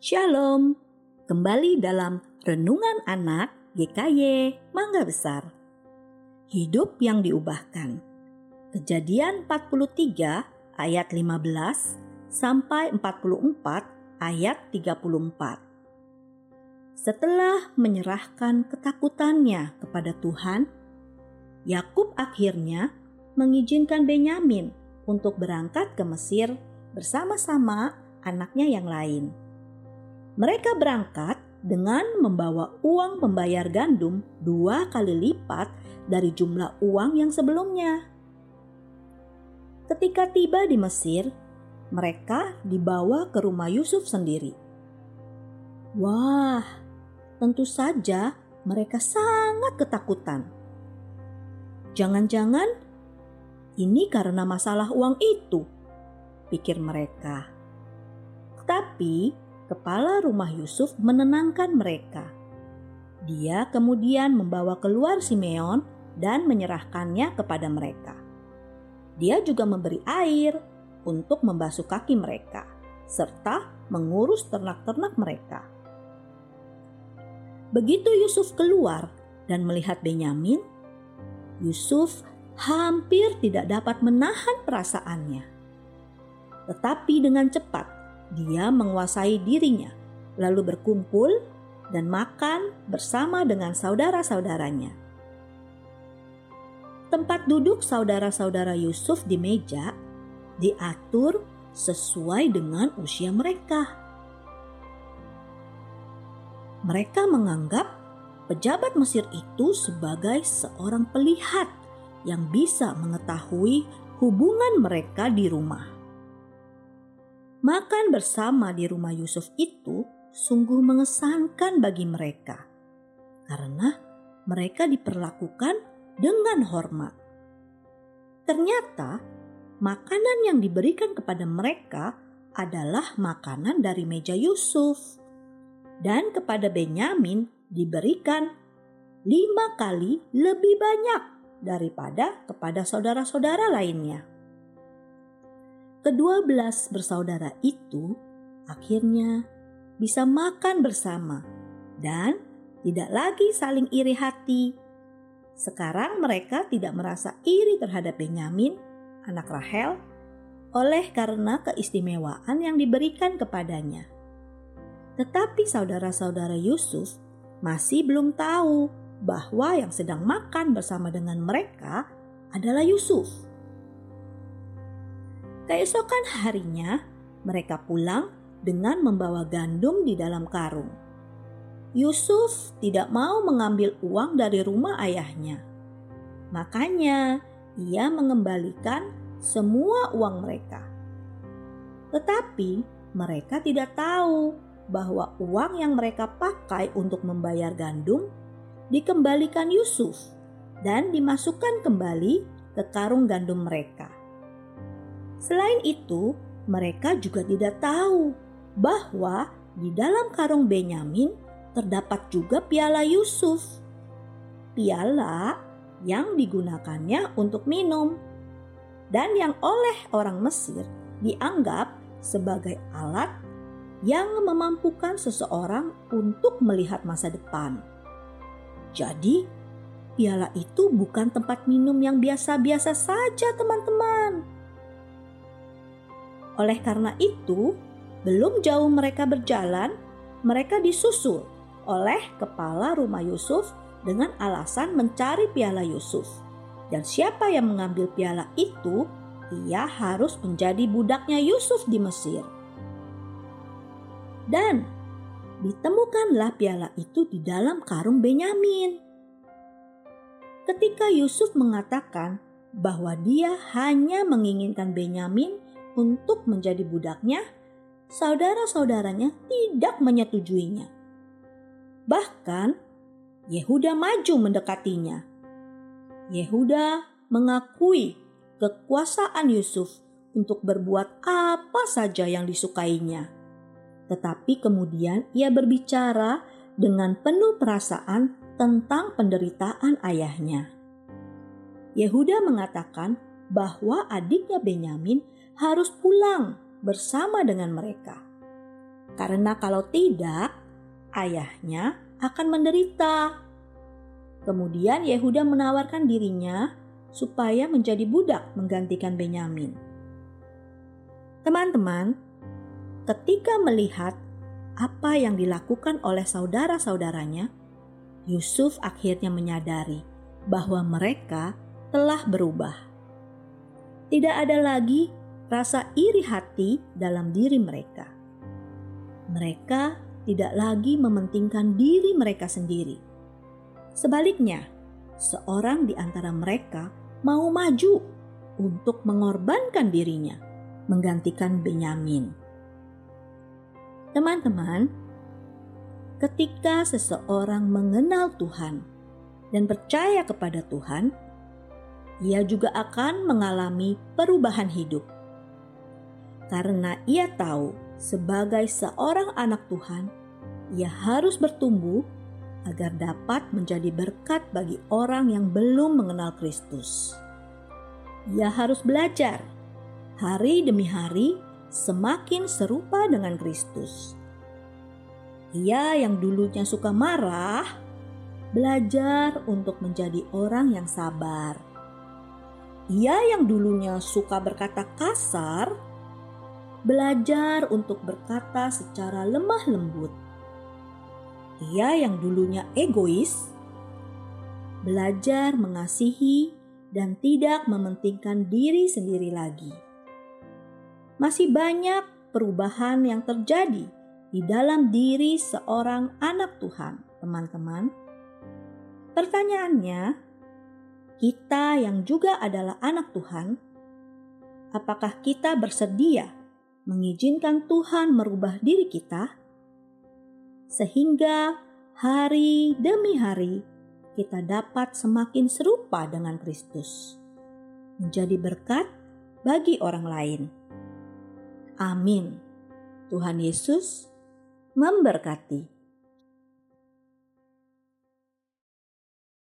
Shalom, kembali dalam Renungan Anak GKY Mangga Besar. Hidup yang diubahkan. Kejadian 43 ayat 15 sampai 44 ayat 34. Setelah menyerahkan ketakutannya kepada Tuhan, Yakub akhirnya mengizinkan Benyamin untuk berangkat ke Mesir bersama-sama anaknya yang lain. Mereka berangkat dengan membawa uang pembayar gandum dua kali lipat dari jumlah uang yang sebelumnya. Ketika tiba di Mesir, mereka dibawa ke rumah Yusuf sendiri. Wah, tentu saja mereka sangat ketakutan. Jangan-jangan ini karena masalah uang itu, pikir mereka. Tapi kepala rumah Yusuf menenangkan mereka. Dia kemudian membawa keluar Simeon dan menyerahkannya kepada mereka. Dia juga memberi air untuk membasuh kaki mereka, serta mengurus ternak-ternak mereka. Begitu Yusuf keluar dan melihat Benyamin, Yusuf hampir tidak dapat menahan perasaannya. Tetapi dengan cepat dia menguasai dirinya, lalu berkumpul dan makan bersama dengan saudara-saudaranya. Tempat duduk saudara-saudara Yusuf di meja diatur sesuai dengan usia mereka. Mereka menganggap pejabat Mesir itu sebagai seorang pelihat yang bisa mengetahui hubungan mereka di rumah. Makan bersama di rumah Yusuf itu sungguh mengesankan bagi mereka, karena mereka diperlakukan dengan hormat. Ternyata, makanan yang diberikan kepada mereka adalah makanan dari meja Yusuf, dan kepada Benyamin diberikan lima kali lebih banyak daripada kepada saudara-saudara lainnya. Kedua belas bersaudara itu akhirnya bisa makan bersama dan tidak lagi saling iri hati. Sekarang mereka tidak merasa iri terhadap Benyamin, anak Rahel, oleh karena keistimewaan yang diberikan kepadanya. Tetapi saudara-saudara Yusuf masih belum tahu bahwa yang sedang makan bersama dengan mereka adalah Yusuf. Keesokan harinya, mereka pulang dengan membawa gandum di dalam karung. Yusuf tidak mau mengambil uang dari rumah ayahnya. Makanya, ia mengembalikan semua uang mereka. Tetapi mereka tidak tahu bahwa uang yang mereka pakai untuk membayar gandum dikembalikan Yusuf dan dimasukkan kembali ke karung gandum mereka. Selain itu, mereka juga tidak tahu bahwa di dalam karung Benyamin terdapat juga piala Yusuf. Piala yang digunakannya untuk minum dan yang oleh orang Mesir dianggap sebagai alat yang memampukan seseorang untuk melihat masa depan. Jadi, piala itu bukan tempat minum yang biasa-biasa saja, teman-teman oleh karena itu, belum jauh mereka berjalan, mereka disusul oleh kepala rumah Yusuf dengan alasan mencari piala Yusuf. Dan siapa yang mengambil piala itu, ia harus menjadi budaknya Yusuf di Mesir. Dan ditemukanlah piala itu di dalam karung Benyamin. Ketika Yusuf mengatakan bahwa dia hanya menginginkan Benyamin untuk menjadi budaknya, saudara-saudaranya tidak menyetujuinya. Bahkan Yehuda maju mendekatinya. Yehuda mengakui kekuasaan Yusuf untuk berbuat apa saja yang disukainya. Tetapi kemudian ia berbicara dengan penuh perasaan tentang penderitaan ayahnya. Yehuda mengatakan bahwa adiknya Benyamin harus pulang bersama dengan mereka. karena kalau tidak, ayahnya akan menderita. Kemudian Yehuda menawarkan dirinya supaya menjadi budak menggantikan Benyamin. Teman-teman, ketika melihat apa yang dilakukan oleh saudara-saudaranya, Yusuf akhirnya menyadari bahwa mereka telah berubah. Tidak ada lagi rasa iri hati dalam diri mereka. Mereka tidak lagi mementingkan diri mereka sendiri. Sebaliknya, seorang di antara mereka mau maju untuk mengorbankan dirinya, menggantikan Benyamin. Teman-teman, ketika seseorang mengenal Tuhan dan percaya kepada Tuhan, ia juga akan mengalami perubahan hidup. Karena ia tahu, sebagai seorang anak Tuhan, ia harus bertumbuh agar dapat menjadi berkat bagi orang yang belum mengenal Kristus. Ia harus belajar hari demi hari semakin serupa dengan Kristus. Ia yang dulunya suka marah, belajar untuk menjadi orang yang sabar. Ia yang dulunya suka berkata kasar, belajar untuk berkata secara lemah lembut ia yang dulunya egois, belajar mengasihi dan tidak mementingkan diri sendiri lagi. Masih banyak perubahan yang terjadi di dalam diri seorang anak Tuhan, teman-teman. Pertanyaannya, kita yang juga adalah anak Tuhan, apakah kita bersedia mengizinkan Tuhan merubah diri kita? sehingga hari demi hari kita dapat semakin serupa dengan Kristus, menjadi berkat bagi orang lain. Amin. Tuhan Yesus memberkati.